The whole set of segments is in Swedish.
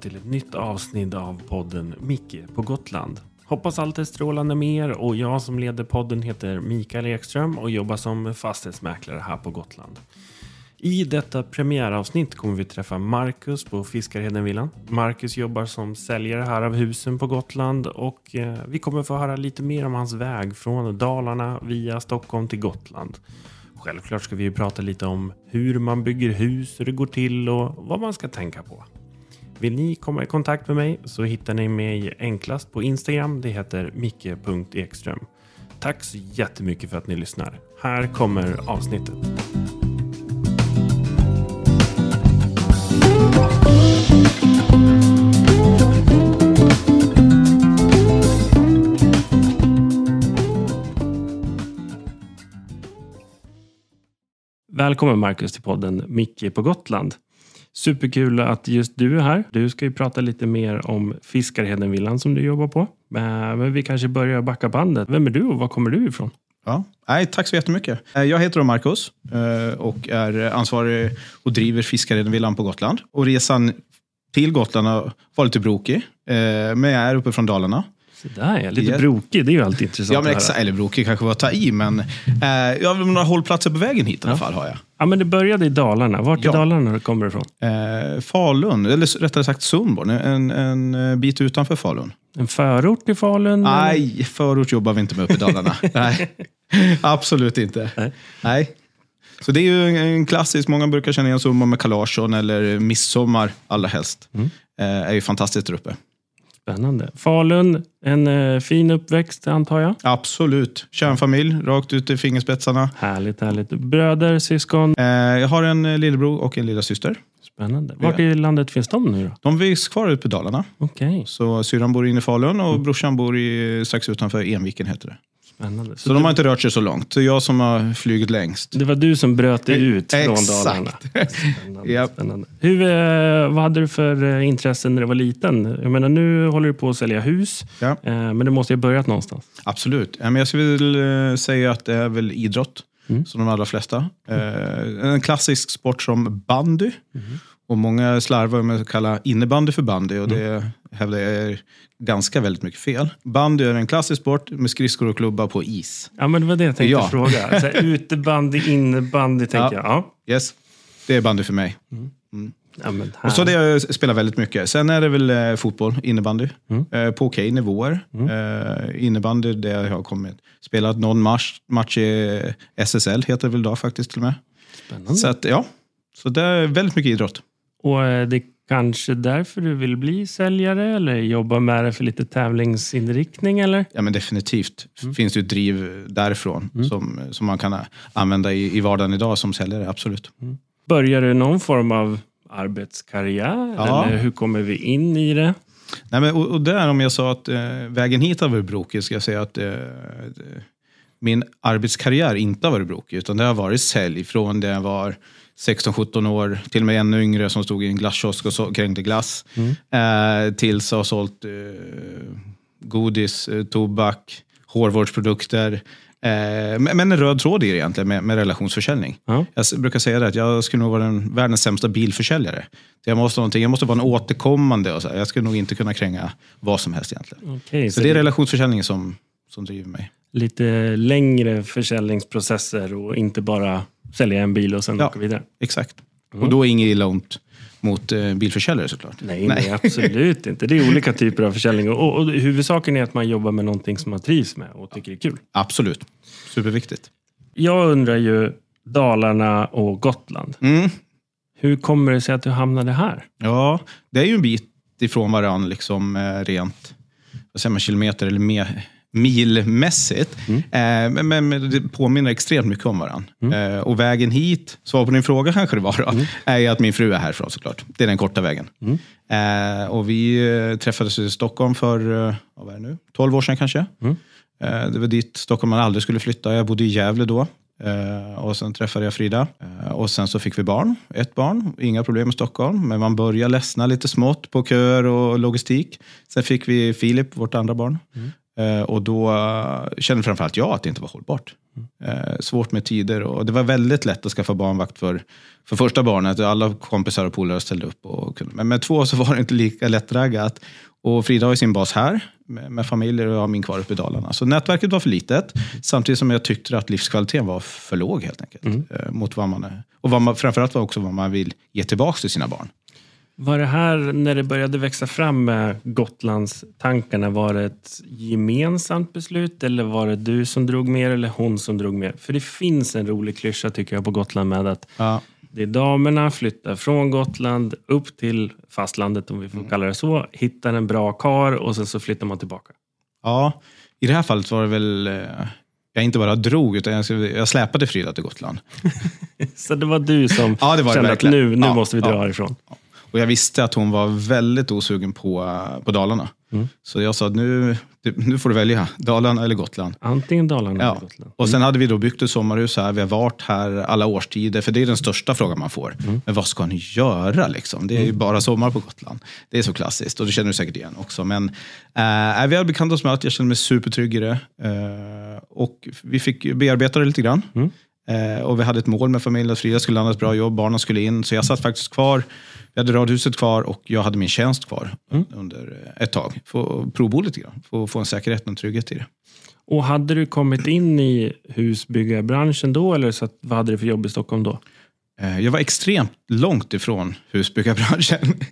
till ett nytt avsnitt av podden Micke på Gotland. Hoppas allt är strålande med er och jag som leder podden heter Mikael Ekström och jobbar som fastighetsmäklare här på Gotland. I detta premiäravsnitt kommer vi träffa Marcus på Fiskarhedenvillan. Marcus jobbar som säljare här av husen på Gotland och eh, vi kommer få höra lite mer om hans väg från Dalarna via Stockholm till Gotland. Självklart ska vi ju prata lite om hur man bygger hus, hur det går till och vad man ska tänka på. Vill ni komma i kontakt med mig så hittar ni mig enklast på Instagram. Det heter micke.ekström. Tack så jättemycket för att ni lyssnar. Här kommer avsnittet. Välkommen Marcus till podden Micke på Gotland. Superkul att just du är här. Du ska ju prata lite mer om Fiskarhedenvillan som du jobbar på. Men vi kanske börjar backa bandet. Vem är du och var kommer du ifrån? Ja. Nej, tack så jättemycket. Eh, Jag heter Marcus eh, och är ansvarig och driver Fiskarhedenvillan på Gotland. Och resan till Gotland har varit lite brokig, eh, men jag är uppe från Dalarna. Så där ja, lite brokig. Det är ju alltid intressant Ja, men exa, eller brokig kanske var att ta i, men eh, jag har några hållplatser på vägen hit i alla fall. har jag. Ja, men det började i Dalarna. Vart i Ja. Dalarna kommer du ifrån? Eh, Falun, eller rättare sagt Sundborn, en, en eh, bit utanför Falun. En förort till Falun? eller? Nej, förort jobbar vi inte med uppe i Dalarna. Nej, absolut inte. Nej. Nej. Så det är ju en- klassisk, många brukar känna igen Sundborn med Kalarsson eller midsommar allra helst. Mm. Eh, är ju fantastiskt där uppe. Spännande. Falun, en eh, fin uppväxt antar jag? Absolut. Kärnfamilj, rakt ut i fingerspetsarna. Härligt, härligt. Bröder, syskon? Eh, jag har en eh, lillebror och en lilla syster. Spännande. Vart i landet finns de nu då? De finns kvar uppe i Dalarna. Okej, Så syrran bor inne i Falun Mm. och brorsan bor i, strax utanför Enviken. Heter det. Spännande. Så Så de har inte rört sig så långt. Det är jag som har flugit längst. Det var du som bröt dig ut från Exakt. Dalarna. Spännande. Hur, eh, vad hade du för eh, intressen när du var liten? Jag menar, nu håller du på att sälja hus, Ja. eh, men du måste ju ha börjat någonstans. Absolut. Jag skulle säga att det är väl idrott, Mm. som de allra flesta. En klassisk sport som bandy. Mm. Och många slarvar med att kalla innebandy för bandy och det Mm. Hävdar jag är ganska väldigt mycket fel. Bandy är en klassisk sport med skridskor och klubba på is. Ja, men det var det jag tänkte Ja. fråga. Utebandy, innebandy, tänker Ja. jag. Ja. Yes, det är bandy för mig. Ja, men Och så det jag spelar väldigt mycket. Sen är det väl eh, fotboll, innebandy. Mm. Eh, på okej nivåer. Eh, innebandy där jag har kommit. Spelat någon match, match i SSL, heter det väl idag faktiskt till och med. Spännande. Så att, ja, så det är väldigt mycket idrott. Och eh, det kanske därför du vill bli säljare eller jobba med det för lite tävlingsinriktning eller? Ja, men definitivt finns det ett driv därifrån som, som man kan använda i, i vardagen idag som säljare, absolut. Börjar du någon form av arbetskarriär? Ja. Eller hur kommer vi in i det? Nej, men, och, och där om jag sa att eh, vägen hit har varit brokig, ska jag säga att eh, min arbetskarriär inte har varit brokig, utan det har varit sälj från det jag var 16-17 år, till och med ännu yngre, som stod i en glasskiosk och så, krängde glass, eh, tills har sålt eh, godis, eh, tobak, hårvårdsprodukter. Eh, men en röd tråd i det egentligen med, med relationsförsäljning. Ja. Jag brukar säga det, att jag skulle nog vara den världens sämsta bilförsäljare. Så jag, måste, någonting, jag måste vara en återkommande. Och så. här. Jag skulle nog inte kunna kränga vad som helst egentligen. Okej, Så det är relationsförsäljning som, som driver mig. lite längre försäljningsprocesser och inte bara sälja en bil och sen Ja. åka vidare. Exakt. Och då är inget illa ont mot eh, bilförsäljare såklart. Nej, nej. absolut inte. Det är olika typer av försäljning. Och, och huvudsaken är att man jobbar med någonting som man trivs med och tycker är kul. Absolut. Superviktigt. Jag undrar ju Dalarna och Gotland. Mm. Hur kommer det sig att du hamnade här? Ja, det är ju en bit ifrån varandra liksom, eh, rent vad säger man, kilometer eller mer, milmässigt. Eh, men, men, det påminner extremt mycket om varandra. Eh, och vägen hit, svar på din fråga kanske det var, då, är ju att min fru är härifrån såklart. Det är den korta vägen. Eh, och vi eh, träffades i Stockholm för, eh, vad var det nu, 12 år sedan kanske. Eh, det var dit Stockholm man aldrig skulle flytta. Jag bodde i Gävle då. Och sen träffade jag Frida. Och sen så fick vi barn. Ett barn. Inga problem med Stockholm. Men man börjar ledsna lite smått på köer och logistik. Sen fick vi Filip, vårt andra barn. Eh, och då eh, kände framförallt jag att det inte var hållbart. Eh, svårt med tider och det var väldigt lätt att skaffa barnvakt för, för första barnet. Alla kompisar och polare ställde upp. Och kunde. Men med två så var det inte lika lättraggat. Och Frida har ju sin bas här med, med familjer och jag har min kvar uppe i Dalarna. Så nätverket var för litet samtidigt som jag tyckte att livskvaliteten var för låg helt enkelt. Mm. Mot vad man. Och vad man, framförallt var också vad man vill ge tillbaka till sina barn. Var det här, när det började växa fram med Gotlandstankarna, var det ett gemensamt beslut eller var det du som drog mer eller hon som drog mer? För det finns en rolig klyscha tycker jag på Gotland med att Ja. det är damerna flyttar från Gotland upp till fastlandet, om vi får kalla det så, hittar en bra kar och sen så flyttar man tillbaka. Ja, i det här fallet var det väl, eh, jag inte bara drog, utan jag, jag släpade Frida till Gotland. Så det var du som Ja, var kände att nu, nu Ja, måste vi dra ja. härifrån. Och jag visste att hon var väldigt osugen på, eh, på Dalarna. Mm. Så jag sa, att nu, nu får du välja, Dalarna eller Gotland. Antingen Dalarna Ja. eller Gotland. Och sen hade vi då byggt ett sommarhus här, vi har varit här alla årstider, för det är den största frågan man får. Mm. Men vad ska ni göra liksom? Det är ju bara sommar på Gotland. Det är så klassiskt och det känner du säkert igen också. Men eh, vi hade bekantat oss med att jag kände mig supertrygg i det. Eh, och vi fick bearbeta det lite grann. Mm. Eh, och vi hade ett mål med familjen, att Frida skulle landa ett bra jobb, barnen skulle in. Så jag satt faktiskt kvar, vi hade radhuset kvar och jag hade min tjänst kvar Mm. under ett tag. Få provbo lite grann, få, få en säkerhet och en trygghet i det. Och hade du kommit in i husbyggarbranschen då eller så att, vad hade du för jobb i Stockholm då? Eh, Jag var extremt långt ifrån husbyggarbranschen.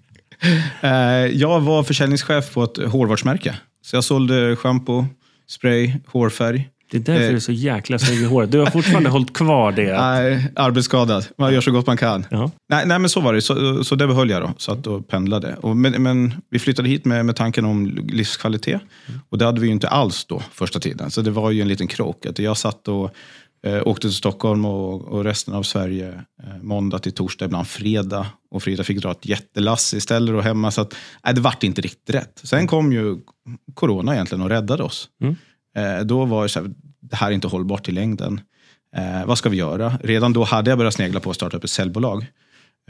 Eh, Jag var försäljningschef på ett hårvårdsmärke. Så jag sålde shampoo, spray, hårfärg. Det är därför Eh. du är så jäkla snygg i håret. Du har fortfarande hållit kvar det. Nej, arbetsskadad. Man gör så gott man kan. Ja. Nej, nej men så var det. Så, så det behöll jag då. Satt och pendlade. Och, men, men vi flyttade hit med, med tanken om livskvalitet. Och det hade vi ju inte alls då första tiden. Så det var ju en liten krock. Att jag satt och eh, åkte till Stockholm och, och resten av Sverige eh, måndag till torsdag, ibland fredag. Och Frida fick dra ett jättelass istället och hemma. Så att, nej, det vart inte riktigt rätt. Sen kom ju corona egentligen och räddade oss. Mm. Eh, då var det så här, det här är inte hållbart i längden. Eh, vad ska vi göra? Redan då hade jag börjat snegla på att starta upp ett säljbolag.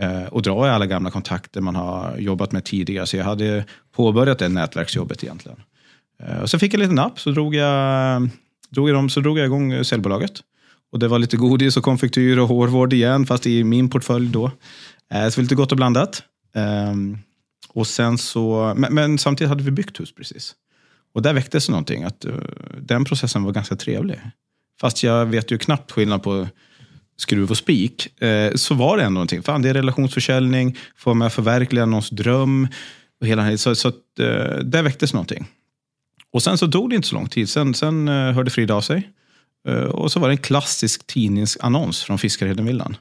Eh, och dra i alla gamla kontakter man har jobbat med tidigare. Så jag hade påbörjat det nätverksjobbet egentligen. Eh, och så fick jag lite napp, så drog jag, drog jag, dem, så drog jag igång säljbolaget. Och det var lite godis och konfektyr och hårvård igen, fast i min portfölj då. Eh, så lite gott och blandat. Ehm, och sen så, men, men samtidigt hade vi byggt hus precis. Och där väcktes någonting, att eh, den processen var ganska trevlig. Fast jag vet ju knappt skillnad på skruv och spik, eh, så var det ändå någonting. Fan, det är relationsförsäljning, får man förverkliga någons dröm. Och hela, så så att, eh, där väcktes någonting. Och sen så tog det inte så lång tid. Sen, sen eh, hörde Frida av sig. Eh, och så var det en klassisk tidningsannons från Fiskarhedenvillan.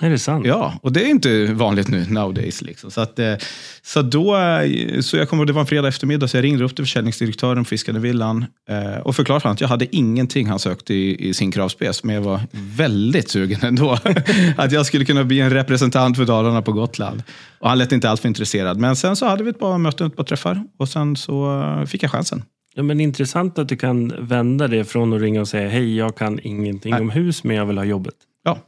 Är det sant? Ja, och det är inte vanligt nu nowadays. Liksom. Så, att, eh, så, då, eh, så jag kommer, det var en fredag eftermiddag, så jag ringde upp till försäljningsdirektören på Fiskarhedenvillan eh, och förklarade för honom att jag hade ingenting han sökte i, i sin kravspec, men jag var väldigt sugen ändå. att jag skulle kunna bli en representant för Dalarna på Gotland. Och han lät inte alls för intresserad. Men sen så hade vi ett par möten, ett par träffar och sen så fick jag chansen. Ja, men intressant att du kan vända det från att ringa och säga hej, jag kan ingenting Nej. om hus, men jag vill ha jobbet. Ja,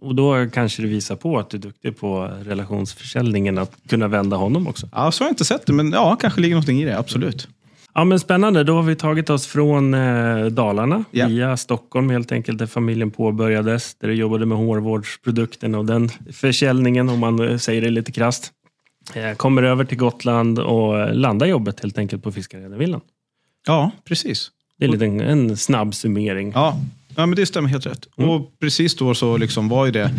Och då kanske det visar på att du är duktig på relationsförsäljningen, att kunna vända honom också. ja så har jag inte sett det, men ja, kanske ligger någonting i det, absolut. Ja, men spännande. Då har vi tagit oss från eh, Dalarna Ja. via Stockholm helt enkelt, där familjen påbörjades. Där du jobbade med hårvårdsprodukten och den försäljningen, om man eh, säger det lite krasst. Eh, kommer över till Gotland och landar jobbet helt enkelt på Fiskarhedenvillan. Ja, precis. Det är lite en, en snabb summering. Ja, ja men det stämmer helt rätt. Mm. Och precis då så liksom var ju det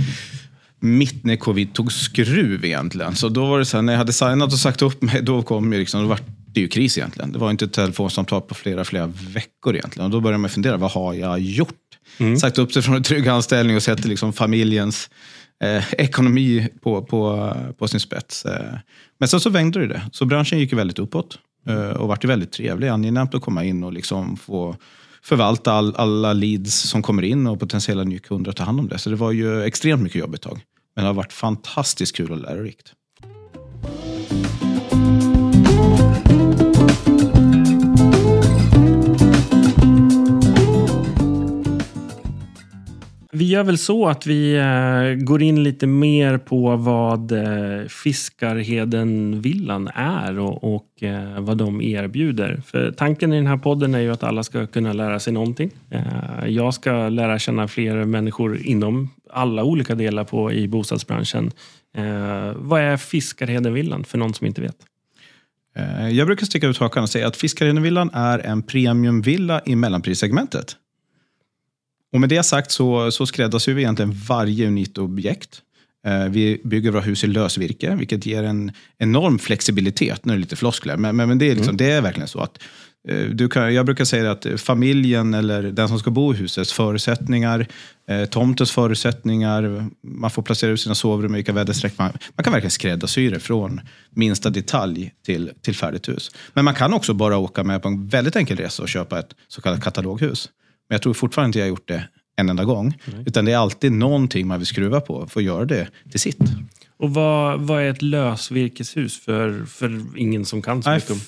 mitt när covid tog skruv egentligen. Så då var det så här, när jag hade signat och sagt upp mig, då kom ju liksom, då var det ju kris egentligen. Det var inte ett telefonsamtal på flera, flera veckor egentligen. Och då började man fundera, vad har jag gjort? Mm. Sagt upp sig från en trygg anställning och sätter liksom familjens eh, ekonomi på, på, på sin spets. Eh, men sen så vängde det det. Så branschen gick ju väldigt uppåt eh, och vart ju väldigt trevlig. Angenämt att komma in och liksom få förvalta all, alla leads som kommer in och potentiella nya kunder och ta hand om det. Så det var ju extremt mycket jobb ett tag. Men det har varit fantastiskt kul och lärorikt. Vi gör väl så att vi eh, går in lite mer på vad eh, Fiskarheden-villan är och, och eh, vad de erbjuder. För tanken i den här podden är ju att alla ska kunna lära sig någonting. Eh, jag ska lära känna fler människor inom alla olika delar på, i bostadsbranschen. Eh, vad är Fiskarheden-villan för någon som inte vet? Eh, jag brukar sticka ut hakan och säga att Fiskarhedenvillan är en premiumvilla i mellanprissegmentet. Och med det sagt så, så skräddarsyr vi egentligen varje unikt objekt. Eh, Vi bygger våra hus i lösvirke, vilket ger en enorm flexibilitet. Nu är det lite floskler, men, men, men det, är liksom, det är verkligen så att eh, du kan, jag brukar säga att familjen eller den som ska bo i husets förutsättningar, eh, tomtens förutsättningar, man får placera ut sina sovrum i vilka väderstreck man... Man kan verkligen skräddarsy det från minsta detalj till, till färdigt hus. Men man kan också bara åka med på en väldigt enkel resa och köpa ett så kallat kataloghus. Men jag tror fortfarande inte jag har gjort det en enda gång. Utan det är alltid någonting man vill skruva på för att göra det till sitt. Och vad, vad är ett lösvirkeshus för, för ingen som kan så Nej, mycket om...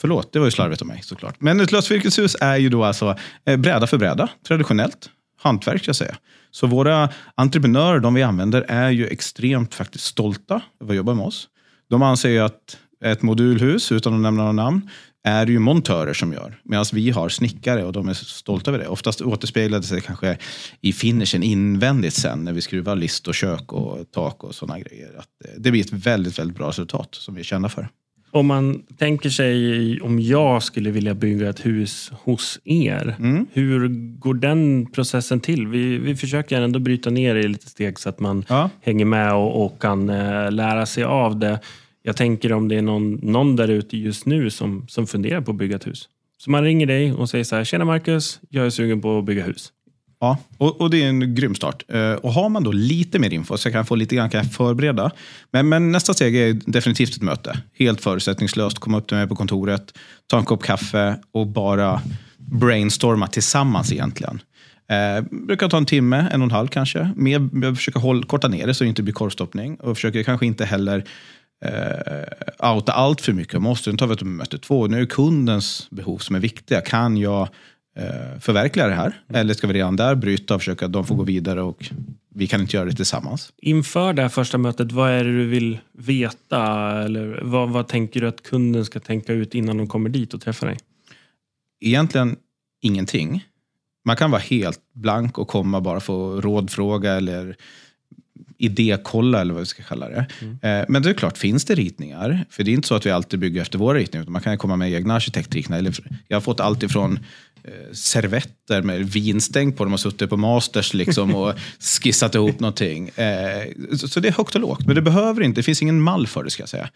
förlåt, det var ju slarvigt av mig såklart. Men ett lösvirkeshus är ju då alltså eh, bräda för bräda, traditionellt. Hantverk jag säga. Så våra entreprenörer, de vi använder, är ju extremt faktiskt stolta över att jobba med oss. De anser ju att ett modulhus, utan att nämna några namn, är det ju montörer som gör. Medan vi har snickare och de är stolta över det. Oftast återspeglar det sig kanske i finishen invändigt sen när vi skruvar list och kök och tak och sådana grejer. Att eh, det blir ett väldigt, väldigt bra resultat som vi är kända för. Om man tänker sig om jag skulle vilja bygga ett hus hos er. Mm. Hur går den processen till? Vi, vi försöker ändå bryta ner det i lite steg så att man Ja. hänger med och, och kan eh, lära sig av det. Jag tänker om det är någon, någon där ute just nu som, som funderar på att bygga ett hus. Så man ringer dig och säger så här, tjena Marcus, jag är sugen på att bygga hus. Ja, och, och det är en grym start. Eh, och har man då lite mer info så kan jag få lite grann kan jag förbereda. Men, men nästa steg är definitivt ett möte. Helt förutsättningslöst. Komma upp till mig på kontoret, ta en kopp kaffe och bara brainstorma tillsammans egentligen. Eh, brukar ta en timme, en och en halv kanske. Mer, jag försöker hålla, korta ner det så det inte blir korvstoppning. Och försöker kanske inte heller eh, outa allt för mycket. Måste, vi ett möte två. Nu är det kundens behov som är viktiga. Kan jag eh, förverkliga det här? Eller ska vi redan där bryta och försöka att de får gå vidare och vi kan inte göra det tillsammans? Inför det här första mötet, vad är det du vill veta? Eller vad, vad tänker du att kunden ska tänka ut innan de kommer dit och träffar dig? Egentligen ingenting. Man kan vara helt blank och komma bara få rådfråga eller idékolla eller vad vi ska kalla det. Eh, Men det är klart, finns det ritningar? För det är inte så att vi alltid bygger efter våra ritningar, utan man kan komma med egna arkitektritningar. Jag har fått allt ifrån eh, servetter med vinstänk på. De har suttit på masters liksom och skissat ihop någonting. Eh, så- det är högt och lågt. Men det behöver inte, det finns ingen mall för det ska jag säga.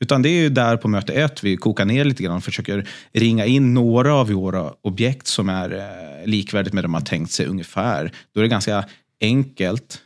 Utan det är ju där på möte ett vi kokar ner lite grann och försöker ringa in några av våra objekt som är likvärdigt med det de har tänkt sig ungefär. Då är det ganska enkelt,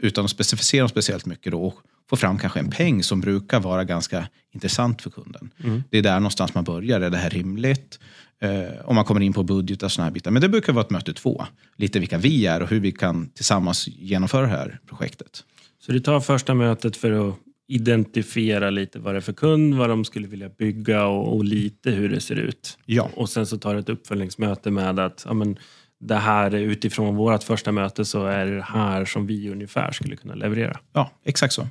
utan att specificera dem speciellt mycket, då, och få fram kanske en peng som brukar vara ganska intressant för kunden. Det är där någonstans man börjar. Är det här rimligt? Eh, om man kommer in på budget och såna här bitar. Men det brukar vara ett möte två. Lite vilka vi är och hur vi kan tillsammans genomföra det här projektet. Så du tar första mötet för att identifiera lite vad det är för kund, vad de skulle vilja bygga och, och lite hur det ser ut. Ja. Och sen så tar du ett uppföljningsmöte med att ja, men, det här är utifrån vårt första möte så är det här som vi ungefär skulle kunna leverera. Ja, exakt så.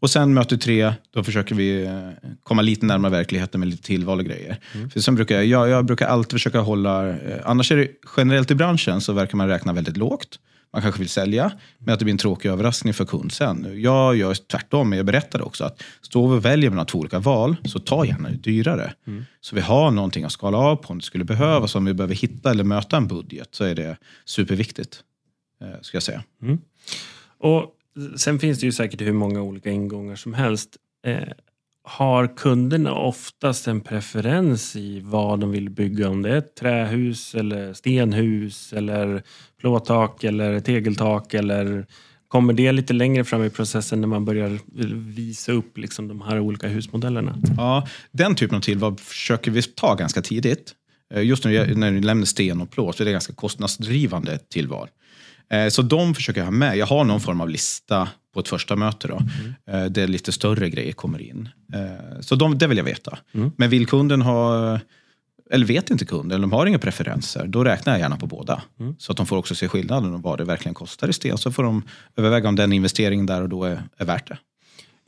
Och sen möte tre, då försöker vi eh, komma lite närmare verkligheten med lite tillval och grejer. För sen brukar jag, jag, jag brukar alltid försöka hålla, eh, annars är det generellt i branschen så verkar man räkna väldigt lågt. Man kanske vill sälja, men att det blir en tråkig överraskning för kund sen. Jag gör tvärtom, men jag berättar också att står vi och väljer mellan två olika val, så ta gärna det dyrare. Så vi har någonting att skala av på om det skulle behövas, om vi behöver hitta eller möta en budget, så är det superviktigt. eh, Ska jag säga. Och sen finns det ju säkert hur många olika ingångar som helst. Har kunderna oftast en preferens i vad de vill bygga? Om det är ett trähus eller stenhus eller plåttak eller tegeltak eller kommer det lite längre fram i processen när man börjar visa upp liksom de här olika husmodellerna? Ja, den typen av tillval försöker vi ta ganska tidigt. Eh, just när, när du nämner sten och plåt så är det ganska kostnadsdrivande tillval. Eh, Så de försöker jag ha med. Jag har någon form av lista på ett första möte då, eh, där lite större grejer kommer in. Eh, Så de, det vill jag veta. Men vill kunden ha eller vet inte kunden, eller de har inga preferenser, då räknar jag gärna på båda. Mm. Så att de får också se skillnaden och vad det verkligen kostar i sten. Så får de överväga om den investeringen där och då är, är värt det.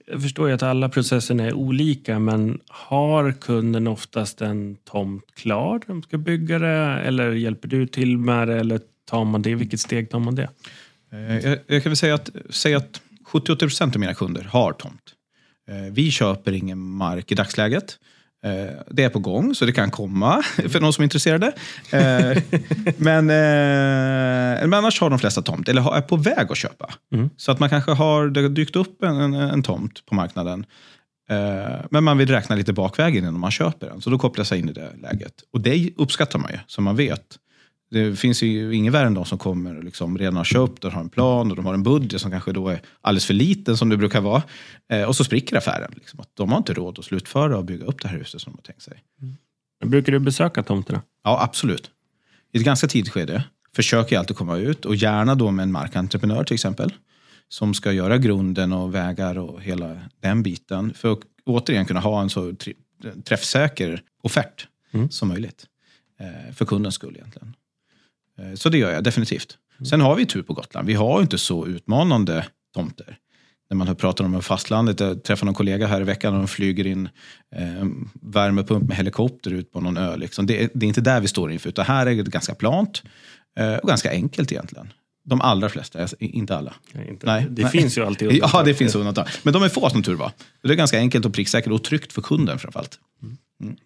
Jag förstår ju att alla processer är olika, men har kunden oftast en tomt klar de ska bygga det? Eller hjälper du till med det? Eller tar man det? Vilket steg tar man det? Eh, jag, jag kan väl säga att, säga att 70-80% av mina kunder har tomt. Eh, vi köper ingen mark i dagsläget. Eh, det är på gång, så det kan komma för någon som är intresserade. Men, men annars har de flesta tomt, eller är på väg att köpa. Mm. Så att man kanske har, det har dykt upp en, en, en tomt på marknaden. Men man vill räkna lite bakvägen innan man köper den. Så då kopplar sig in i det läget. Och det uppskattar man ju, som man vet. Det finns ju ingen värre än de som kommer och liksom redan har köpt och har en plan och de har en budget som kanske då är alldeles för liten som det brukar vara. Eh, och så spricker affären. Liksom, att de har inte råd att slutföra och bygga upp det här huset som de har tänkt sig. Mm. Brukar du besöka tomterna? Ja, absolut. I ett ganska tidigt skede försöker jag alltid komma ut och gärna då med en markentreprenör till exempel. Som ska göra grunden och vägar och hela den biten. För att återigen kunna ha en så träffsäker offert mm. som möjligt. Eh, för kundens skull egentligen. Eh, så det gör jag definitivt. Sen har vi tur på Gotland. Vi har inte så utmanande tomter. När man pratar om fastlandet, jag träffade någon kollega här i veckan och de flyger in eh, värmepump med helikopter ut på någon ö. Liksom. Det, det, är inte där vi står inför, utan här är det ganska plant eh, och ganska enkelt egentligen. De allra flesta, inte alla. Nej, inte. Nej, det nej. finns ju alltid undantag. Ja, det finns undantag. Men de är få som tur var. Det är ganska enkelt och pricksäkert och tryggt för kunden framförallt. Mm.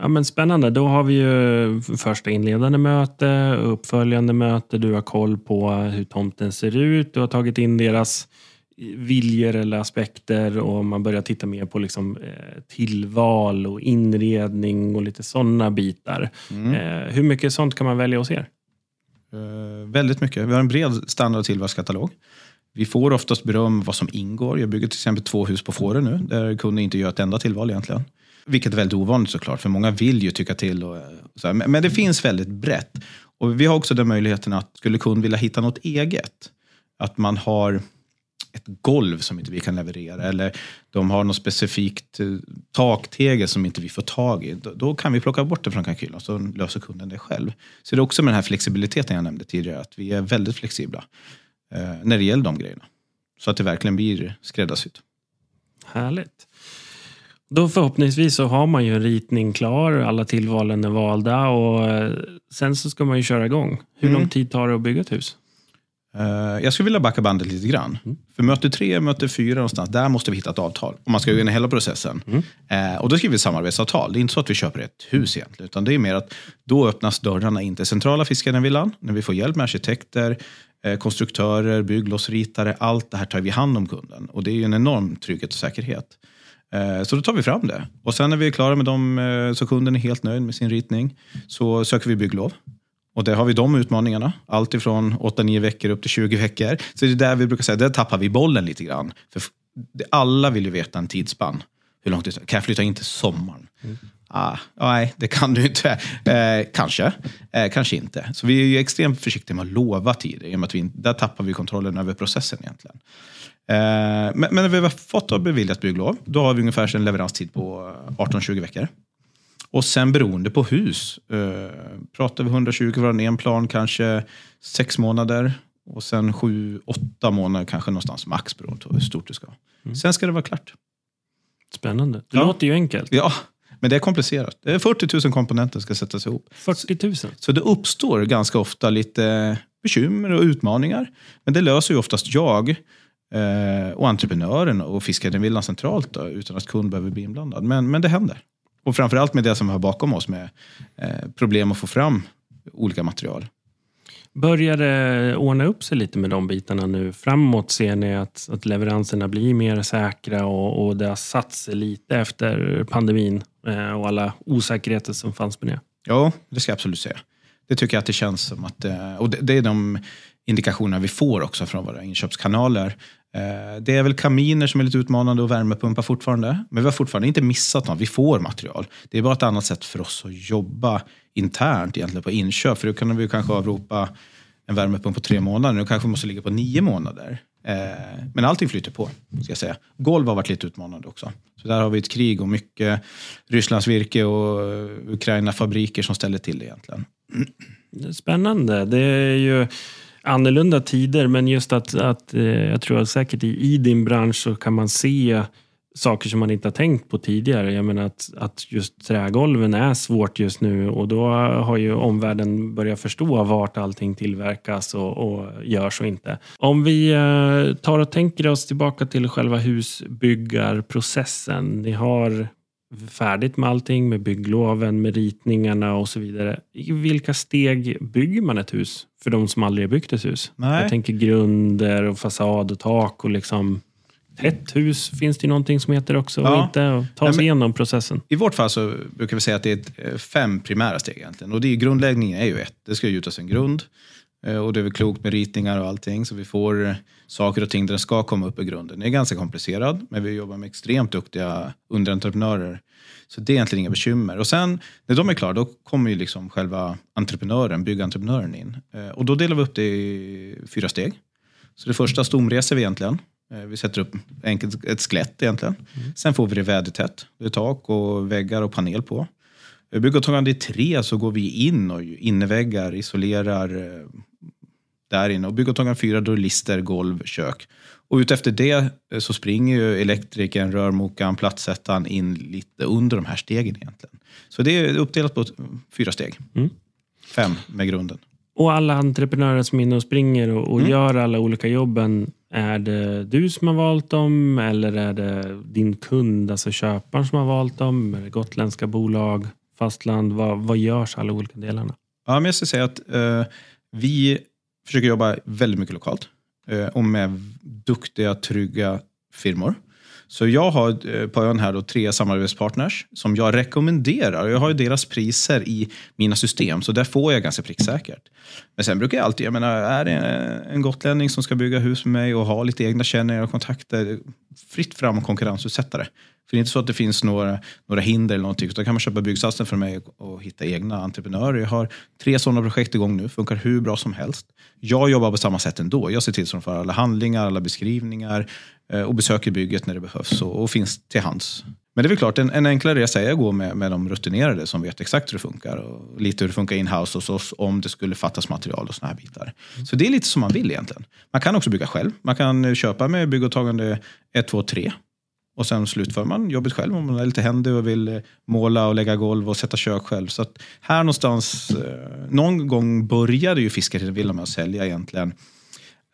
Ja, men spännande. Då har vi ju första inledande möte, uppföljande möte. Du har koll på hur tomten ser ut. Du har tagit in deras viljor eller aspekter och man börjar titta mer på liksom, eh, tillval och inredning och lite sådana bitar. Mm. Eh, hur mycket sånt kan man välja hos er? Väldigt mycket. Vi har en bred standard och tillvalskatalog. Vi får oftast beröm vad som ingår. Jag bygger till exempel två hus på Fårö nu, där kunden inte gör ett enda tillval egentligen. Vilket är väldigt ovanligt såklart, för många vill ju tycka till. Och, så men, men det finns väldigt brett. Och vi har också den möjligheten att, skulle kund vilja hitta något eget, att man har ett golv som inte vi kan leverera eller de har något specifikt eh, taktegel som inte vi får tag i. Då, kan vi plocka bort det från kalkylen och så löser kunden det själv. Så det är också med den här flexibiliteten jag nämnde tidigare, att vi är väldigt flexibla eh, när det gäller de grejerna. Så att det verkligen blir skräddarsytt. Härligt. Då förhoppningsvis så har man ju en ritning klar, alla tillvalen är valda och eh, sen så ska man ju köra igång. Hur mm. lång tid tar det att bygga ett hus? Uh, jag skulle vilja backa bandet lite grann. Mm. För möte tre, möte fyra någonstans, där måste vi hitta ett avtal. Om man ska gå in i hela processen. Mm. Uh, och då skriver vi samarbetsavtal. Det är inte så att vi köper ett hus egentligen. Utan det är mer att då öppnas dörrarna in till centrala Fiskarnevillan. När vi får hjälp med arkitekter, konstruktörer, bygglossritare. Allt det här tar vi hand om kunden. Och det är ju en enorm trygghet och säkerhet. Eh, så då tar vi fram det. Och sen när vi är klara med dem, eh, så kunden är helt nöjd med sin ritning, så söker vi bygglov. Och där har vi de utmaningarna. Allt ifrån 8-9 veckor upp till 20 veckor. Så det är där vi brukar säga, där tappar vi bollen lite grann. För alla vill ju veta en tidsspann. Hur långt det Kan jag flytta in till sommaren? Mm. Ah, nej, det kan du inte. Eh, kanske, eh, kanske inte. Så vi är ju extremt försiktiga med att lova tider. I och med att vi, där tappar vi kontrollen över processen egentligen. Eh, men, när vi har fått och beviljat bygglov, då har vi ungefär en leveranstid på 18-20 veckor. Och sen beroende på hus, eh, pratar vi 120 kvadrat en plan kanske sex månader. Och sen 7-8 månader kanske någonstans max beroende på hur stort det ska mm. Sen ska det vara klart. Spännande. Det ja. låter ju enkelt. Ja, men det är komplicerat. Det är 40 000 komponenter som ska sättas ihop. 40 000? Så det uppstår ganska ofta lite bekymmer och utmaningar. Men det löser ju oftast jag eh, och entreprenören och Fiskarvillan centralt då, utan att kund behöver bli inblandad. Men, men det händer. Och framförallt med det som vi har bakom oss med eh, problem att få fram olika material. Börjar det ordna upp sig lite med de bitarna nu? Framåt ser ni att, att leveranserna blir mer säkra och, och det har satt sig lite efter pandemin eh, och alla osäkerheter som fanns med det? Ja, det ska jag absolut säga. Det tycker jag att det känns som att, eh, och det, det är de indikationer vi får också från våra inköpskanaler. Eh, det är väl kaminer som är lite utmanande och värmepumpar fortfarande. Men vi har fortfarande inte missat något. Vi får material. Det är bara ett annat sätt för oss att jobba internt egentligen på inköp. För då kan vi kanske avropa en värmepump på tre månader. Nu kanske vi måste ligga på nio månader. Eh, men allting flyter på, ska jag säga. Golv har varit lite utmanande också. Så där har vi ett krig och mycket Rysslands virke och eh, Ukraina-fabriker som ställer till det egentligen. Spännande. Det är ju annorlunda tider, men just att, att eh, jag tror att säkert i, i din bransch så kan man se saker som man inte har tänkt på tidigare. Jag menar att, att just trägolven är svårt just nu och då har ju omvärlden börjat förstå vart allting tillverkas och, och görs och inte. Om vi eh, tar och tänker oss tillbaka till själva husbyggarprocessen. Ni har färdigt med allting, med byggloven, med ritningarna och så vidare. I vilka steg bygger man ett hus för de som aldrig har byggt ett hus? Nej. Jag tänker grunder och fasad och tak och liksom ett hus finns det någonting som heter också och Ja. inte och ta Nej, sig men- igenom processen. I vårt fall så brukar vi säga att det är eh, fem primära steg egentligen. Och det är grundläggningen är ju ett. Det ska gjutas en grund. Eh, Och det är väl klokt med ritningar och allting. Så vi får eh, saker och ting där det ska komma upp i grunden. Det är ganska komplicerad, men vi jobbar med extremt duktiga underentreprenörer. Så det är egentligen inga bekymmer. Och sen när de är klara, då kommer ju liksom själva entreprenören, byggentreprenören in. Eh, Och då delar vi upp det i fyra steg. Så det första stomreser vi egentligen. Vi sätter upp enkelt ett skelett egentligen. Sen får vi det vädertätt. Det är tak och väggar och panel på. Eh, Byggåtagande i tre så går vi in och inneväggar, isolerar där inne. Och byggåtagande fyra då är lister, golv, kök. Och utefter det eh, så springer ju elektrikern, rörmokaren, plattsättaren in lite under de här stegen egentligen. Så det är uppdelat på fyra steg. Mm. Fem med grunden. Och alla entreprenörer som är inne och springer och, och Mm. gör alla olika jobben. Är det du som har valt dem eller är det din kund, alltså köparen som har valt dem? Är det gotländska bolag, fastland? Vad, vad görs alla olika delarna? Ja, men jag ska säga att eh, vi försöker jobba väldigt mycket lokalt eh, och med duktiga, trygga firmor. Så jag har eh, på ön här då tre samarbetspartners som jag rekommenderar. Jag har ju deras priser i mina system, så där får jag ganska pricksäkert. Men sen brukar jag alltid, jag menar, är det en gotlänning som ska bygga hus med mig och ha lite egna känningar och kontakter, fritt fram och konkurrensutsätta det. För det är inte så att det finns några, några hinder eller någonting, utan kan man köpa byggsatsen från mig och, hitta egna entreprenörer. Jag har tre sådana projekt igång nu, funkar hur bra som helst. Jag jobbar på samma sätt ändå. Jag ser till att de får alla handlingar, alla beskrivningar eh, och besöker bygget när det behövs och, och finns till hands. Men det är väl klart, en, en enklare resa är att gå med, med de rutinerade som vet exakt hur det funkar och lite hur det funkar inhouse hos oss om det skulle fattas material och såna här bitar. Så det är lite som man vill egentligen. Man kan också bygga själv. Man kan eh, köpa med byggåtagande 1, 2, 3 och sen slutför man jobbet själv om man är lite händig och vill eh, måla och lägga golv och sätta kök själv. Så här någonstans, eh, någon gång började ju Fiskarvillan med att sälja egentligen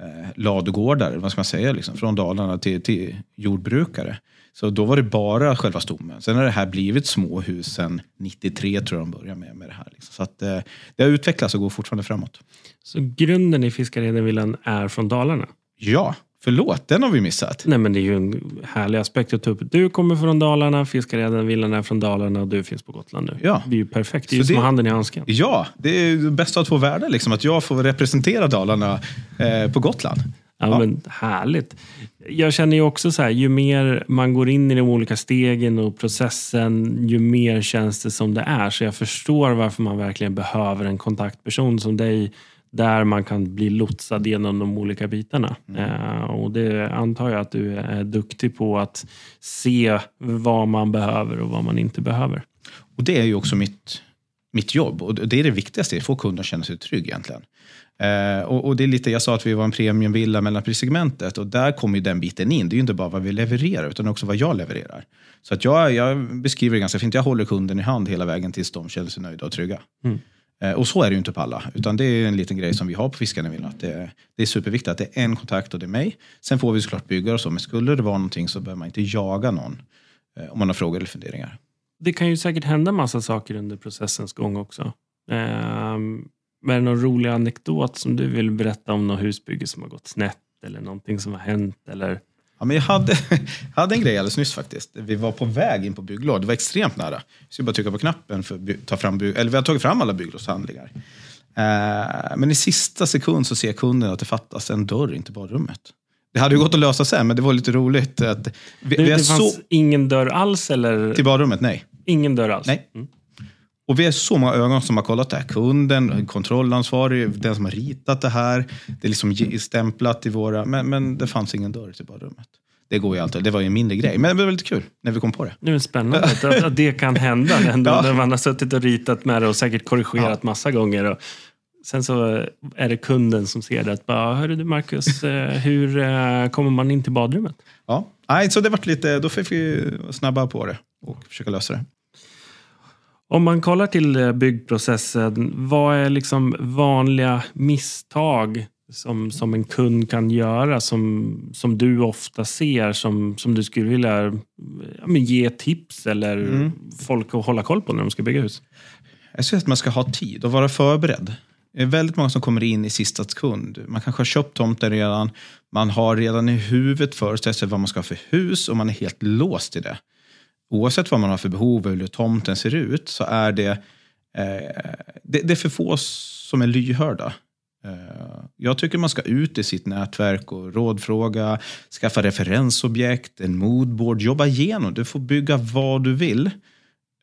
eh, ladugårdar, vad ska man säga, liksom, från Dalarna till, till jordbrukare. Så då var det bara själva stommen. Sen har det här blivit småhusen 93 tror jag de började med, med det här. Liksom. Så att, eh, det har utvecklats och går fortfarande framåt. Så grunden i Fiskaredenvillan är från Dalarna? Ja, förlåt, den har vi missat. Nej, men det är ju en härlig aspekt att ta upp. Du kommer från Dalarna, Fiskaredenvillan är från Dalarna och du finns på Gotland nu. Ja. Det är ju perfekt. Det är ju som det- handen i handsken. Ja, det är ju bästa av två världar, liksom, att jag får representera Dalarna eh, på Gotland. Ja, Ja. Men härligt. Jag känner ju också så här, ju mer man går in i de olika stegen och processen, ju mer känns det som det är. Så jag förstår varför man verkligen behöver en kontaktperson som dig, där man kan bli lotsad genom de olika bitarna. Eh, och det antar jag att du är duktig på att se vad man behöver och vad man inte behöver. Och det är ju också mitt, mitt jobb och det är det viktigaste, att få kunden att känna sig trygg egentligen. Eh, och, och det är lite, jag sa att vi var en premiumvilla mellanprissegmentet och där kommer den biten in. Det är inte bara vad vi levererar utan också vad jag levererar. Så att jag, jag beskriver det ganska fint. Jag håller kunden i hand hela vägen tills de känner sig nöjda och trygga. Mm. Eh, och så är det ju inte på alla, utan det är en liten grej som vi har på Fiskarna. Att det, det är superviktigt att det är en kontakt och det är mig. Sen får vi såklart byggare och så, men skulle det vara någonting så behöver man inte jaga någon eh, om man har frågor eller funderingar. Det kan ju säkert hända massa saker under processens gång också. Ehm, är det någon rolig anekdot som du vill berätta om något husbygge som har gått snett eller någonting som har hänt? Eller? Ja, men jag hade, hade en grej alldeles nyss faktiskt. Vi var på väg in på bygglov. Det var extremt nära. Vi skulle bara trycka på knappen för att ta fram bygg, eller vi har tagit fram alla bygglovshandlingar. Eh, men i sista sekund så ser kunden att det fattas en dörr in till badrummet. Det hade ju gått att lösa sen, men det var lite roligt. Att vi, Det, vi det fanns så, ingen dörr alls eller? till badrummet, nej. Ingen dörr alls? Nej. Mm. Och vi är så många ögon som har kollat det här. Kunden, kontrollansvarig, den som har ritat det här. Det är liksom stämplat i våra... Men, men det fanns ingen dörr till badrummet. Det går ju alltid. Det var ju en mindre grej. Men det var väldigt kul när vi kom på det. Det är spännande att, att det kan hända. Ändå, ja. När man har suttit och ritat med det och säkert korrigerat ja. massa gånger. Och sen så är det kunden som ser det. Att bara, Hörru du Marcus, eh, hur eh, kommer man in till badrummet? Ja, Nej, så det var lite, då fick vi snabba på det och försöka lösa det. Om man kollar till eh, byggprocessen, vad är liksom vanliga misstag som, som en kund kan göra som, som du ofta ser som, som du skulle vilja ja, ge tips eller mm. folk att hålla koll på när de ska bygga hus? Jag säger att man ska ha tid och vara förberedd. Det är väldigt många som kommer in i sista sekund. Man kanske har köpt tomten redan. Man har redan i huvudet föreställt sig vad man ska ha för hus och man är helt låst i det. Oavsett vad man har för behov eller hur tomten ser ut så är det, eh, det, det, är för få som är lyhörda. Eh, jag tycker man ska ut i sitt nätverk och rådfråga, skaffa referensobjekt, en moodboard, jobba igenom. Du får bygga vad du vill.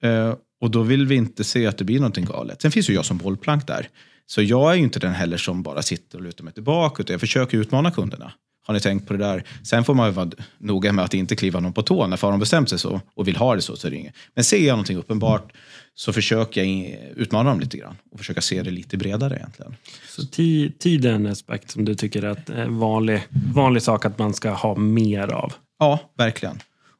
Eh, och då vill vi inte se att det blir någonting galet. Sen finns ju jag som bollplank där. Så jag är ju inte den heller som bara sitter och lutar mig tillbaka, utan jag försöker utmana kunderna. Har ni tänkt på det där? Sen får man ju vara noga med att inte kliva någon på tån. När de bestämt sig så och vill ha det så, så är det inget. Men ser jag någonting uppenbart så försöker jag utmana dem lite grann och försöka se det lite bredare egentligen. Så tid är en aspekt som du tycker är en vanlig, vanlig sak att man ska ha mer av? Ja, verkligen.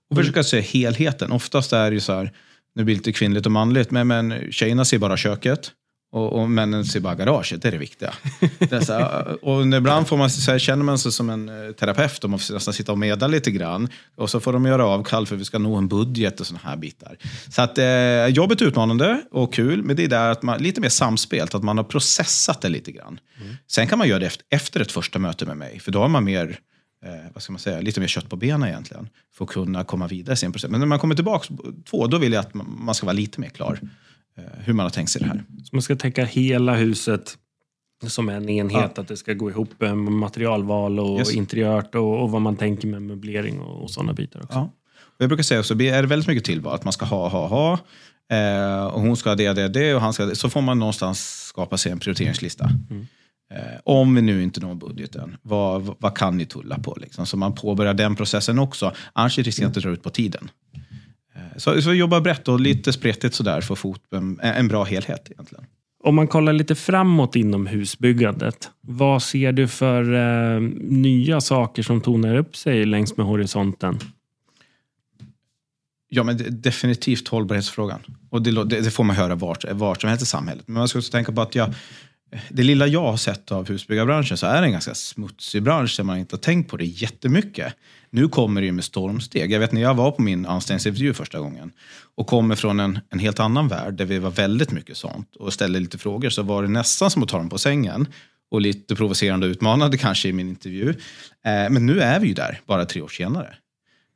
Och försöka se helheten. Oftast är det ju så här, nu blir det lite kvinnligt och manligt, men, men tjejerna ser bara köket. Och, och männen ser bara garaget, det är det viktiga. Det är här, och ibland får man, så här, känner man sig som en eh, terapeut och man får nästan sitta och medla lite grann. Och så får de göra avkall för att vi ska nå en budget och sådana här bitar. Så att eh, jobbet är utmanande och kul, men det är där att man, lite mer samspelt, att man har processat det lite grann. Mm. Sen kan man göra det efter, efter ett första möte med mig, för då har man mer eh, vad ska man säga, lite mer kött på benen egentligen. För att kunna komma vidare i sin process. Men när man kommer tillbaka två, då vill jag att man ska vara lite mer klar. Eh, hur man har tänkt sig det här. Så man ska tänka hela huset som en enhet, ja. att det ska gå ihop med materialval och yes. interiört och, och, vad man tänker med möblering och, och sådana bitar också. Ja. jag brukar säga så är det väldigt mycket tillval, att man ska ha, ha, ha. Eh, och hon ska ha det, det, det och han ska det. Så får man någonstans skapa sig en prioriteringslista. Mm. Eh, om vi nu inte når budgeten, vad, vad kan ni tulla på? Liksom? Så man påbörjar den processen också. Annars riskerar det att dra ut på tiden. Så, så jobba brett och lite spretigt sådär för att få en, en bra helhet egentligen. Om man kollar lite framåt inom husbyggandet, vad ser du för eh, nya saker som tonar upp sig längs med horisonten? Ja, men definitivt hållbarhetsfrågan. Och det, det, det, får man höra vart, vart som helst i samhället. Men man ska också tänka på att jag, det lilla jag har sett av husbyggarbranschen så är det en ganska smutsig bransch där man inte har tänkt på det jättemycket. Nu kommer det ju med stormsteg. Jag vet när jag var på min anställningsintervju första gången och kommer från en, en helt annan värld där vi var väldigt mycket sånt och ställde lite frågor så var det nästan som att ta dem på sängen och lite provocerande och utmanande kanske i min intervju. Eh, men nu är vi ju där, bara tre år senare.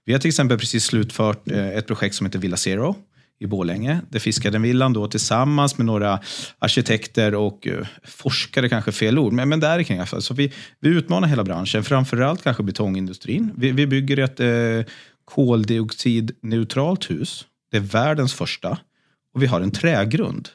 Vi har till exempel precis slutfört eh, ett projekt som heter Villa Zero i Bålänge. Där fiskade villan då tillsammans med några arkitekter och uh, forskare, kanske fel ord, men, men där kring i alla fall. Så vi, vi utmanar hela branschen, framförallt kanske betongindustrin. Vi, vi bygger ett uh, koldioxidneutralt hus. Det är världens första. Och vi har en trägrund.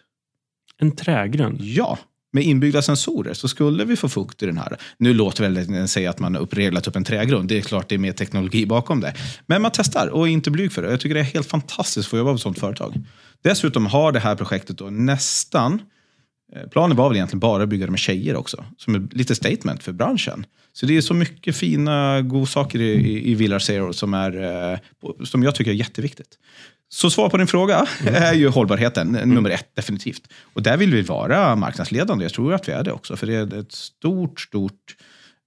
En trägrund? Ja med inbyggda sensorer så skulle vi få fukt i den här. Nu låter väl det säga att man har reglat upp en trägrund. Det är klart det är mer teknologi bakom det. Men man testar och är inte blyg för det. Jag tycker det är helt fantastiskt att få jobba på ett sådant företag. Dessutom har det här projektet då nästan eh, Planen var väl egentligen bara att bygga det med tjejer också, som är lite statement för branschen. Så det är så mycket fina godsaker i, i, Villar Zero som, är, eh, som jag tycker är jätteviktigt. Så svar på din fråga mm. är ju hållbarheten mm. nummer ett, definitivt. Och där vill vi vara marknadsledande. Jag tror att vi är det också, för det är ett stort, stort,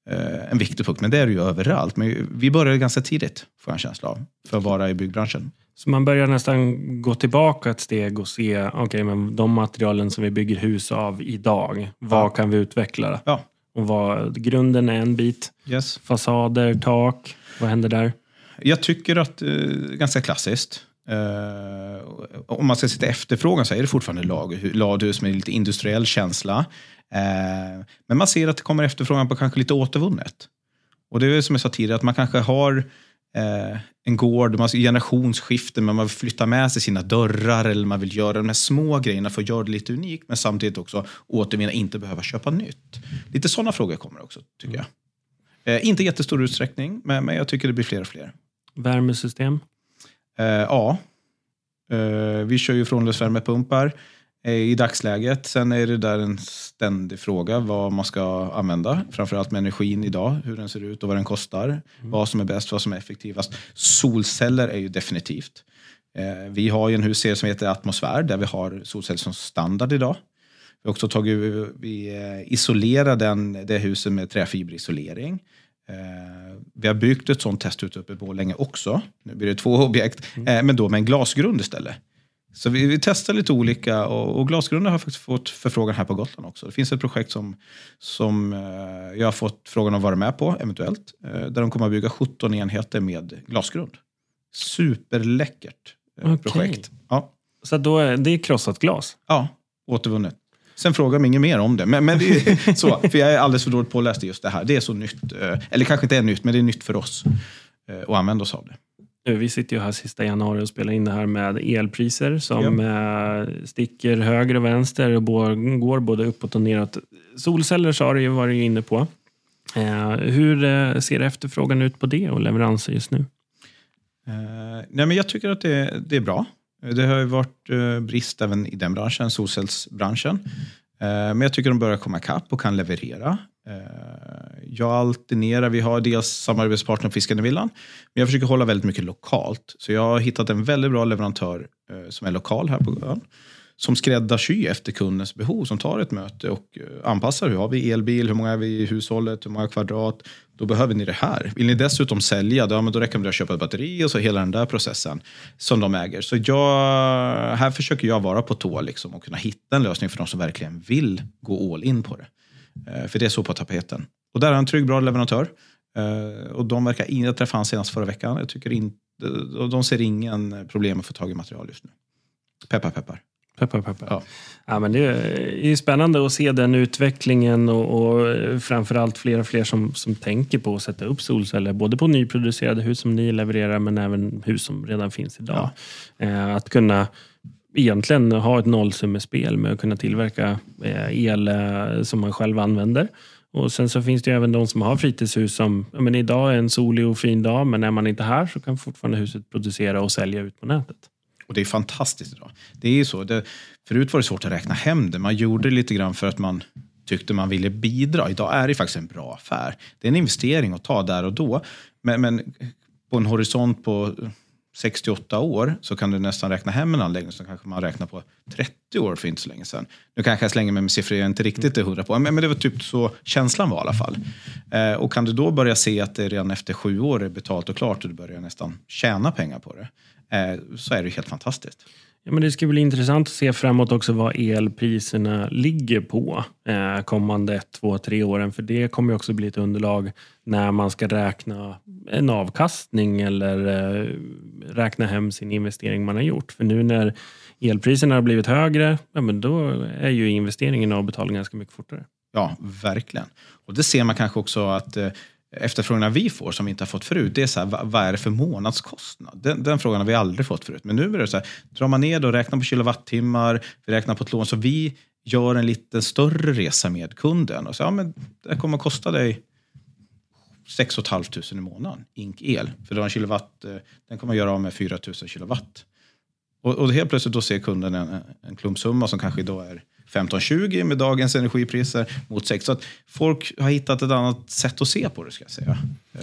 eh, en viktig punkt. Men det är det ju överallt. Men vi började ganska tidigt, får jag en känsla av, för att vara i byggbranschen. Så man börjar nästan gå tillbaka ett steg och se, okej, okay, men de materialen som vi bygger hus av idag, vad ja. kan vi utveckla? Ja. Och vad, grunden är en bit. Yes. Fasader, tak, vad händer där? Jag tycker att, eh, ganska klassiskt, Uh, om man ska sitta efterfrågan så är det fortfarande lag, ladhus med lite industriell känsla. Uh, men man ser att det kommer efterfrågan på kanske lite återvunnet. Och det är som jag sa tidigare, att man kanske har eh, en gård, man ska generationsskifte, men man vill flytta med sig sina dörrar eller man vill göra de här små grejerna för att göra det lite unikt, men samtidigt också återvinna, inte behöva köpa nytt. Lite sådana frågor kommer också, tycker jag. Eh, inte jättestor utsträckning, men, men jag tycker det blir fler och fler. Värmesystem? Eh, ja. Eh, vi kör ju frånluftsvärmepumpar eh, i dagsläget. Sen är det där en ständig fråga vad man ska använda. Framförallt med energin idag, hur den ser ut och vad den kostar. Mm. Vad som är bäst, vad som är effektivast. Solceller är ju definitivt. Eh, vi har ju en husserie som heter Atmosfär där vi har solceller som standard idag. Vi har också tagit, vi eh, isolerar den, det huset med träfiberisolering. Eh, vi har byggt ett sånt testhus uppe i Borlänge också. Nu blir det två objekt, mm. eh, men då med en glasgrund istället. Så vi, vi testar lite olika och, och glasgrunder har faktiskt fått förfrågan här på Gotland också. Det finns ett projekt som, som eh, jag har fått frågan att vara med på eventuellt. Där de kommer att bygga 17 enheter med glasgrund. Superläckert okay. projekt. Ja. Så då är det är krossat glas? Ja, återvunnet. Sen frågar de inget mer om det. Men, men det är så, för jag är alldeles för dåligt påläst i just det här. Det är så nytt. Eh, eller kanske inte är nytt, men det är nytt för oss eh, att använda oss av det. Vi sitter ju här sista januari och spelar in det här med elpriser som ja. Eh, sticker höger och vänster och går både uppåt och neråt. Solceller sa du ju, var du inne på. Hur ser efterfrågan ut på det och leveranser just nu? nej, men jag tycker att det, det är bra. Eh, det har ju varit eh, brist även i den branschen, solcellsbranschen. Eh, men jag tycker de börjar komma ikapp och kan leverera. Jag alternerar, vi har dels samarbetspartner Fiskande Villan, men jag försöker hålla väldigt mycket lokalt. Så jag har hittat en väldigt bra leverantör som är lokal här på ön som skräddarsy efter kundens behov, som tar ett möte och eh, anpassar. Hur har vi elbil? Hur många är vi i hushållet? Hur många kvadrat? Då behöver ni det här. Vill ni dessutom sälja, då, då räcker det att köpa ett batteri och så hela den där processen som de äger. Så jag, här försöker jag vara på tå liksom och kunna hitta en lösning för de som verkligen vill gå all in på det. Eh, för det är så på tapeten. Och där är en trygg, bra leverantör. Eh, och de verkar, jag träffade han senast förra veckan. Jag tycker inte, de ser ingen problem att få tag i material just nu. Peppar, peppar. Peppar, peppar. Ja. Ja, men det är spännande att se den utvecklingen och, och framförallt fler och fler som, som tänker på att sätta upp solceller. Både på nyproducerade hus som ni levererar men även hus som redan finns idag. Ja. Eh, att kunna egentligen ha ett nollsummespel med att kunna tillverka eh, el eh, som man själv använder. Och Sen så finns det även de som har fritidshus som, men idag är en solig och fin dag men är man inte här så kan fortfarande huset producera och sälja ut på nätet. Och det är fantastiskt idag. Det är ju så. Det, förut var det svårt att räkna hem det. Man gjorde det lite grann för att man tyckte man ville bidra. Idag är det faktiskt en bra affär. Det är en investering att ta där och då. Men, men på en horisont på 68 år så kan du nästan räkna hem en anläggning som kanske man räknar på 30 år för inte så länge sedan. Nu kanske jag slänger mig med siffror jag inte riktigt är hundra på, men det var typ så känslan var i alla fall. Eh, och kan du då börja se att det redan efter sju år är betalt och klart och du börjar nästan tjäna pengar på det, Eh, så är det helt fantastiskt. Ja, men det ska bli intressant att se framåt också vad elpriserna ligger på eh, kommande två, tre åren. För det kommer också bli ett underlag när man ska räkna en avkastning eller eh, räkna hem sin investering man har gjort. För nu när elpriserna har blivit högre, ja, men då är ju investeringen avbetalning ganska mycket fortare. Ja, verkligen. Och det ser man kanske också att eh, efterfrågorna vi får som vi inte har fått förut, det är så här, vad är det för månadskostnad? Den, den, frågan har vi aldrig fått förut. Men nu är det så här, drar man ner och räknar på kilowattimmar, vi räknar på ett lån, så vi gör en lite större resa med kunden. Och så, ja, men det kommer att kosta dig 6 500 i månaden, ink el. För en kilowatt, eh, den kommer att göra av med 4 000 kilowatt. Och, och helt plötsligt då ser kunden en, en klumpsumma som kanske idag är 15-20 med dagens energipriser mot 6. Så att folk har hittat ett annat sätt att se på det, ska jag säga. Eh.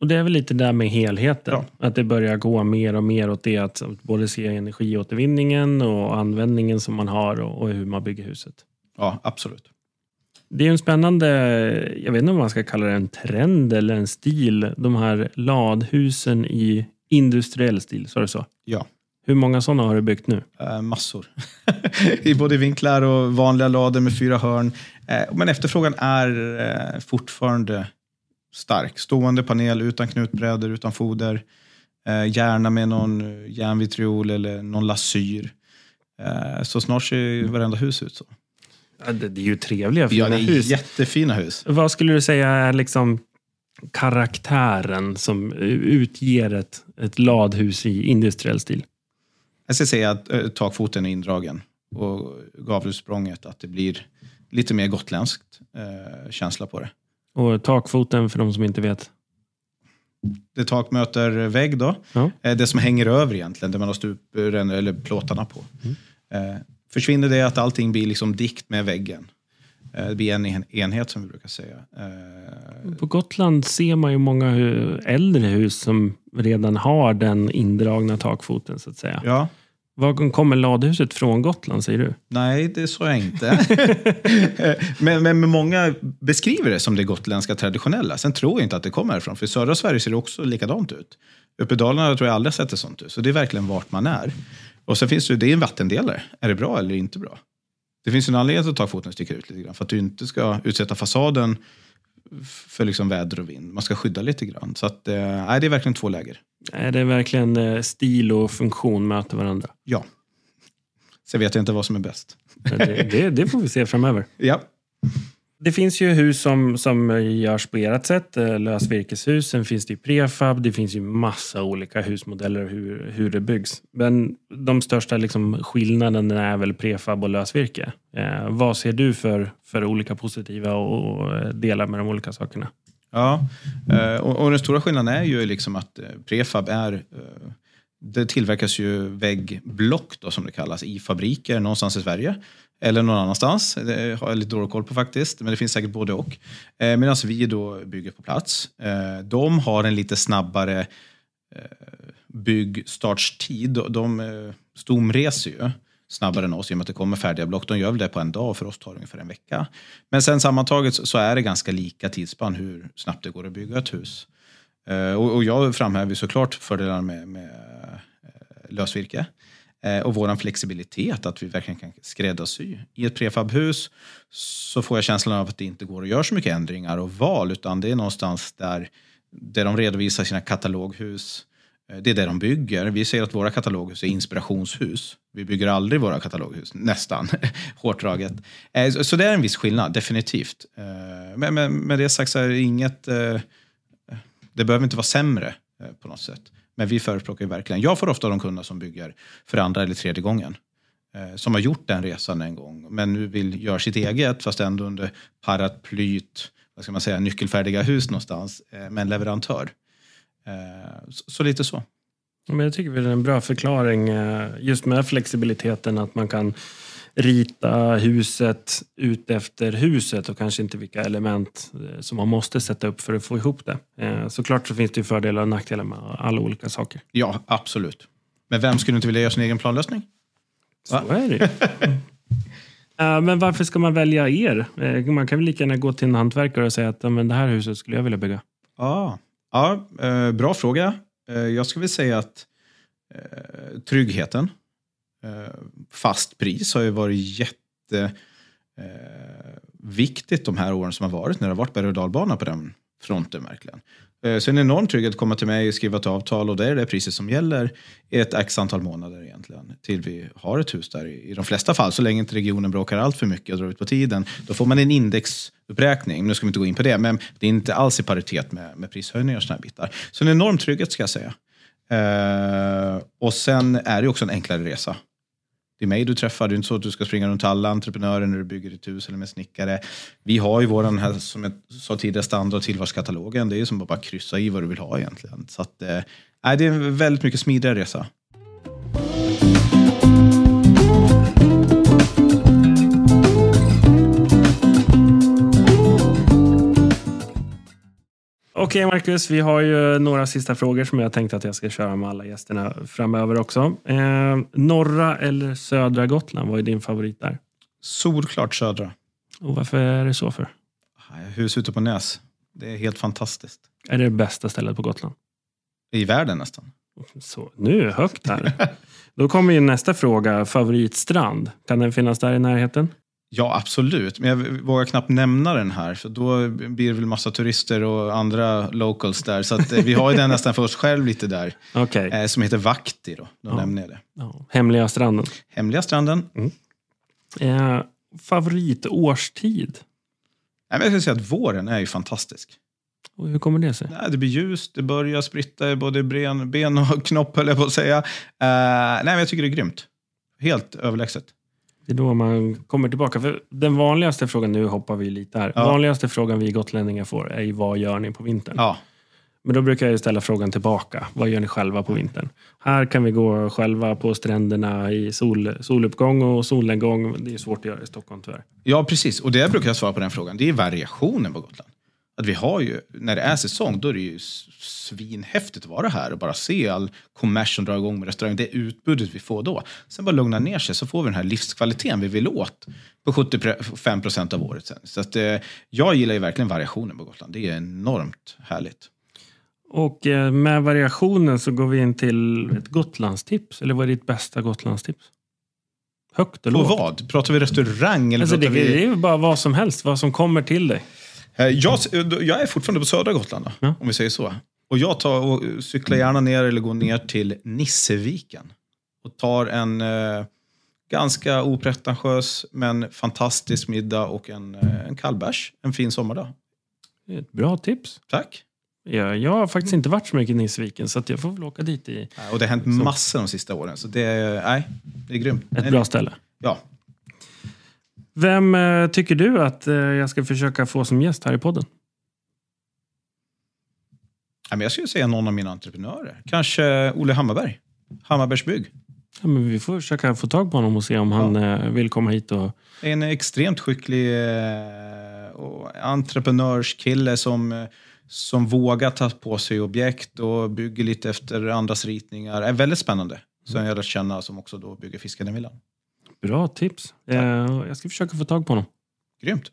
Och det är väl lite där med helheten. Ja. Att det börjar gå mer och mer åt det att både se energiåtervinningen och användningen som man har och hur man bygger huset. Ja, absolut. Det är en spännande, jag vet inte om man ska kalla det en trend eller en stil, de här ladhusen i industriell stil, sa du så? Ja. Hur många sådana har du byggt nu? Uh, massor. I både vinklar och vanliga lador med fyra hörn. Uh, men efterfrågan är uh, fortfarande stark. Stående panel utan knutbrädor, utan foder. gärna med någon järnvitriol eller någon lasyr. så snart ser varenda hus ut så. Ja, det, det är ju trevliga fina ja, det är hus. Jättefina hus. Vad skulle du säga är liksom karaktären som utger ett, ett ladhus i industriell stil? Jag ska säga att eh, takfoten är indragen och gavelsprånget, att det blir lite mer gotländskt eh, känsla på det. Och takfoten, för de som inte vet? Det tak möter vägg då. Ja. Eh, det som hänger över egentligen, där man har stuprän eller plåtarna på. Mm. Försvinner det att allting blir liksom dikt med väggen. Eh, det blir en en- enhet som vi brukar säga. Eh, På Gotland ser man ju många äldre hus som redan har den indragna takfoten så att säga. ja, Var kommer ladhuset från Gotland säger du? nej det sa jag inte. men, men, många beskriver det som det gotländska traditionella. Sen tror jag inte att det kommer härifrån. För i södra Sverige ser det också likadant ut. Uppe i Dalarna tror jag aldrig sett det sånt ut. Så det är verkligen vart man är. Och sen finns det, det är en vattendelare. Är det bra eller inte bra? Det finns en anledning att takfoten sticker ut lite grann. För att du inte ska utsätta fasaden för liksom väder och vind. Man ska skydda lite grann. Så att, eh, det är verkligen två läger. Är det verkligen eh, stil och funktion möter varandra? Ja. Sen vet jag inte vad som är bäst. Det, det, det får vi se framöver. Ja. Det finns ju hus som, som görs på ert sätt. Eh, lösvirkeshus, sen finns det ju prefab. Det finns ju massa olika husmodeller och hur, hur det byggs. Men de största liksom skillnaden är väl prefab och lösvirke. Eh, vad ser du för, för olika positiva och, och eh, delar med de olika sakerna? Ja, eh, och, och den stora skillnaden är ju liksom att eh, prefab är eh, det tillverkas ju väggblock då, som det kallas i fabriker någonstans i Sverige. Eller någon annanstans. Det har jag lite dålig koll på faktiskt. Men det finns säkert både och. Eh, Medan vi då bygger på plats. Eh, de har en lite snabbare eh, byggstartstid. De, eh, stomreser ju snabbare än oss i och med att det kommer färdiga block. De gör väl det på en dag. För oss tar det ungefär en vecka. Men sen sammantaget så är det ganska lika tidsspann hur snabbt det går att bygga ett hus. Eh, och, jag framhäver såklart fördelarna med, med eh, lösvirke. Eh, och vår flexibilitet, att vi verkligen kan skräddarsy. I ett prefabhus så får jag känslan av att det inte går att göra så mycket ändringar och val, utan det är någonstans där, där de redovisar sina kataloghus. Eh, det är det de bygger. Vi säger att våra kataloghus är inspirationshus. Vi bygger aldrig våra kataloghus, nästan. Hårt draget. Eh, så det är en viss skillnad, definitivt. Men med det sagt så är det inget... Det behöver inte vara sämre på något sätt. Men vi förespråkar ju verkligen. Jag får ofta de kunder som bygger för andra eller tredje gången. eh, Som har gjort den resan en gång, men nu vill göra sitt eget fast ändå under paraplyt, vad ska man säga, nyckelfärdiga hus någonstans eh, med en leverantör. Eh, Så, så lite så. Men jag tycker det är en bra förklaring eh, just med flexibiliteten att man kan rita huset ut efter huset och kanske inte vilka element eh, som man måste sätta upp för att få ihop det. Eh, Såklart så finns det fördelar och nackdelar med alla olika saker. Ja, absolut. Men vem skulle inte vilja göra sin egen planlösning? Så Va? är det. Eh, Men varför ska man välja er? Man kan väl lika gärna gå till en hantverkare och säga att "Ja, men det här huset skulle jag vilja bygga. Ja, ja bra fråga. Jag skulle vilja säga att tryggheten, Eh, fast pris har ju varit jätteviktigt eh, de här åren som har varit när det har varit berg och dalbana på den fronten verkligen. Eh, så en enorm trygghet att komma till mig och skriva ett avtal och det är det priset som gäller i ett x antal månader egentligen till vi har ett hus där. I de flesta fall, så länge inte regionen bråkar allt för mycket och drar ut på tiden, då får man en indexuppräkning. Nu ska vi inte gå in på det, men det är inte alls i paritet med, med prishöjningar och sådana bitar. Så en enorm trygghet ska jag säga. Eh, och sen är det också en enklare resa. Det är mig du träffar, det är inte så att du ska springa runt alla entreprenörer när du bygger ditt hus eller med snickare. Vi har ju våran här, som jag sa tidigare, standard och tillvalskatalogen. Det är ju som att bara kryssa i vad du vill ha egentligen. Så att, eh, det är en väldigt mycket smidigare resa. Okej Marcus, vi har ju några sista frågor som jag tänkte att jag ska köra med alla gästerna framöver också. Eh, norra eller södra Gotland, vad är din favorit där? Solklart södra. Och varför är det så för? Hus ute på Näs. Det är helt fantastiskt. Är det det bästa stället på Gotland? I världen nästan. Så, nu, högt här. Då kommer ju nästa fråga, favoritstrand. Kan den finnas där i närheten? Ja, absolut. Men jag vågar knappt nämna den här, för då blir det väl massa turister och andra locals där. Så att, eh, vi har ju den nästan för oss själv lite där, Okej. eh, som heter Vakti. Då, då Ja. nämner jag det. Ja. Hemliga stranden. Hemliga stranden. Eh, favoritårstid? Nej, men jag skulle säga att våren är ju fantastisk. Och hur kommer det sig? Nej, det blir ljust, det börjar spritta i både ben, ben och knopp, höll jag på att säga. Uh, nej, men jag tycker det är grymt. Helt överlägset. Det är då man kommer tillbaka. För den vanligaste frågan, nu hoppar vi lite här. Ja. Vanligaste frågan vi gotlänningar får är ju vad gör ni på vintern? Ja, Men då brukar jag ställa frågan tillbaka. Vad gör ni själva på vintern? Här kan vi gå själva på stränderna i sol, soluppgång och solnedgång. Det är svårt att göra i Stockholm tyvärr. ja, precis. Och det brukar jag svara på den frågan. Det är variationen på Gotland. Att vi har ju, när det är säsong, då är det ju svinhäftigt att vara här och bara se all kommers som drar igång med restaurang. Det utbudet vi får då. Sen bara lugna ner sig så får vi den här livskvaliteten vi vill åt på 75 procent av året sen. Så att, eh, jag gillar ju verkligen variationen på Gotland. Det är enormt härligt. Och eh, med variationen så går vi in till ett Gotlandstips. Eller vad är ditt bästa Gotlandstips? Högt På eller lågt? vad? Pratar vi restaurang eller Alltså det, pratar det vi... är ju bara vad som helst, vad som kommer till dig. Eh, Jag, jag är fortfarande på södra Gotland, då, Ja. om vi säger så. Och jag tar och cyklar gärna ner eller går ner till Nisseviken. Och tar en eh, ganska opretentiös men fantastisk middag och en, eh, en kall bärs en fin sommardag. Ett bra tips. Tack. Jag, jag har faktiskt inte varit så mycket i Nisseviken så att jag får väl åka dit i Eh, Och det har hänt massor de sista åren. Så det, är- nej, det är grymt. ett bra ställe. Ja. Vem eh, tycker du att eh, jag ska försöka få som gäst här i podden? Jag skulle säga någon av mina entreprenörer. Kanske Olle Hammarberg. Hammarbergs bygg. Ja, men vi får försöka få tag på honom och se om han eh, vill komma hit. Och, En extremt skicklig eh, entreprenörskille som, eh, som vågar ta på sig objekt och bygger lite efter andras ritningar. är väldigt spännande. Som jag har lärt känna som också då bygger Fiskardenvillan. Bra tips. Eh, jag ska försöka få tag på honom. Grymt.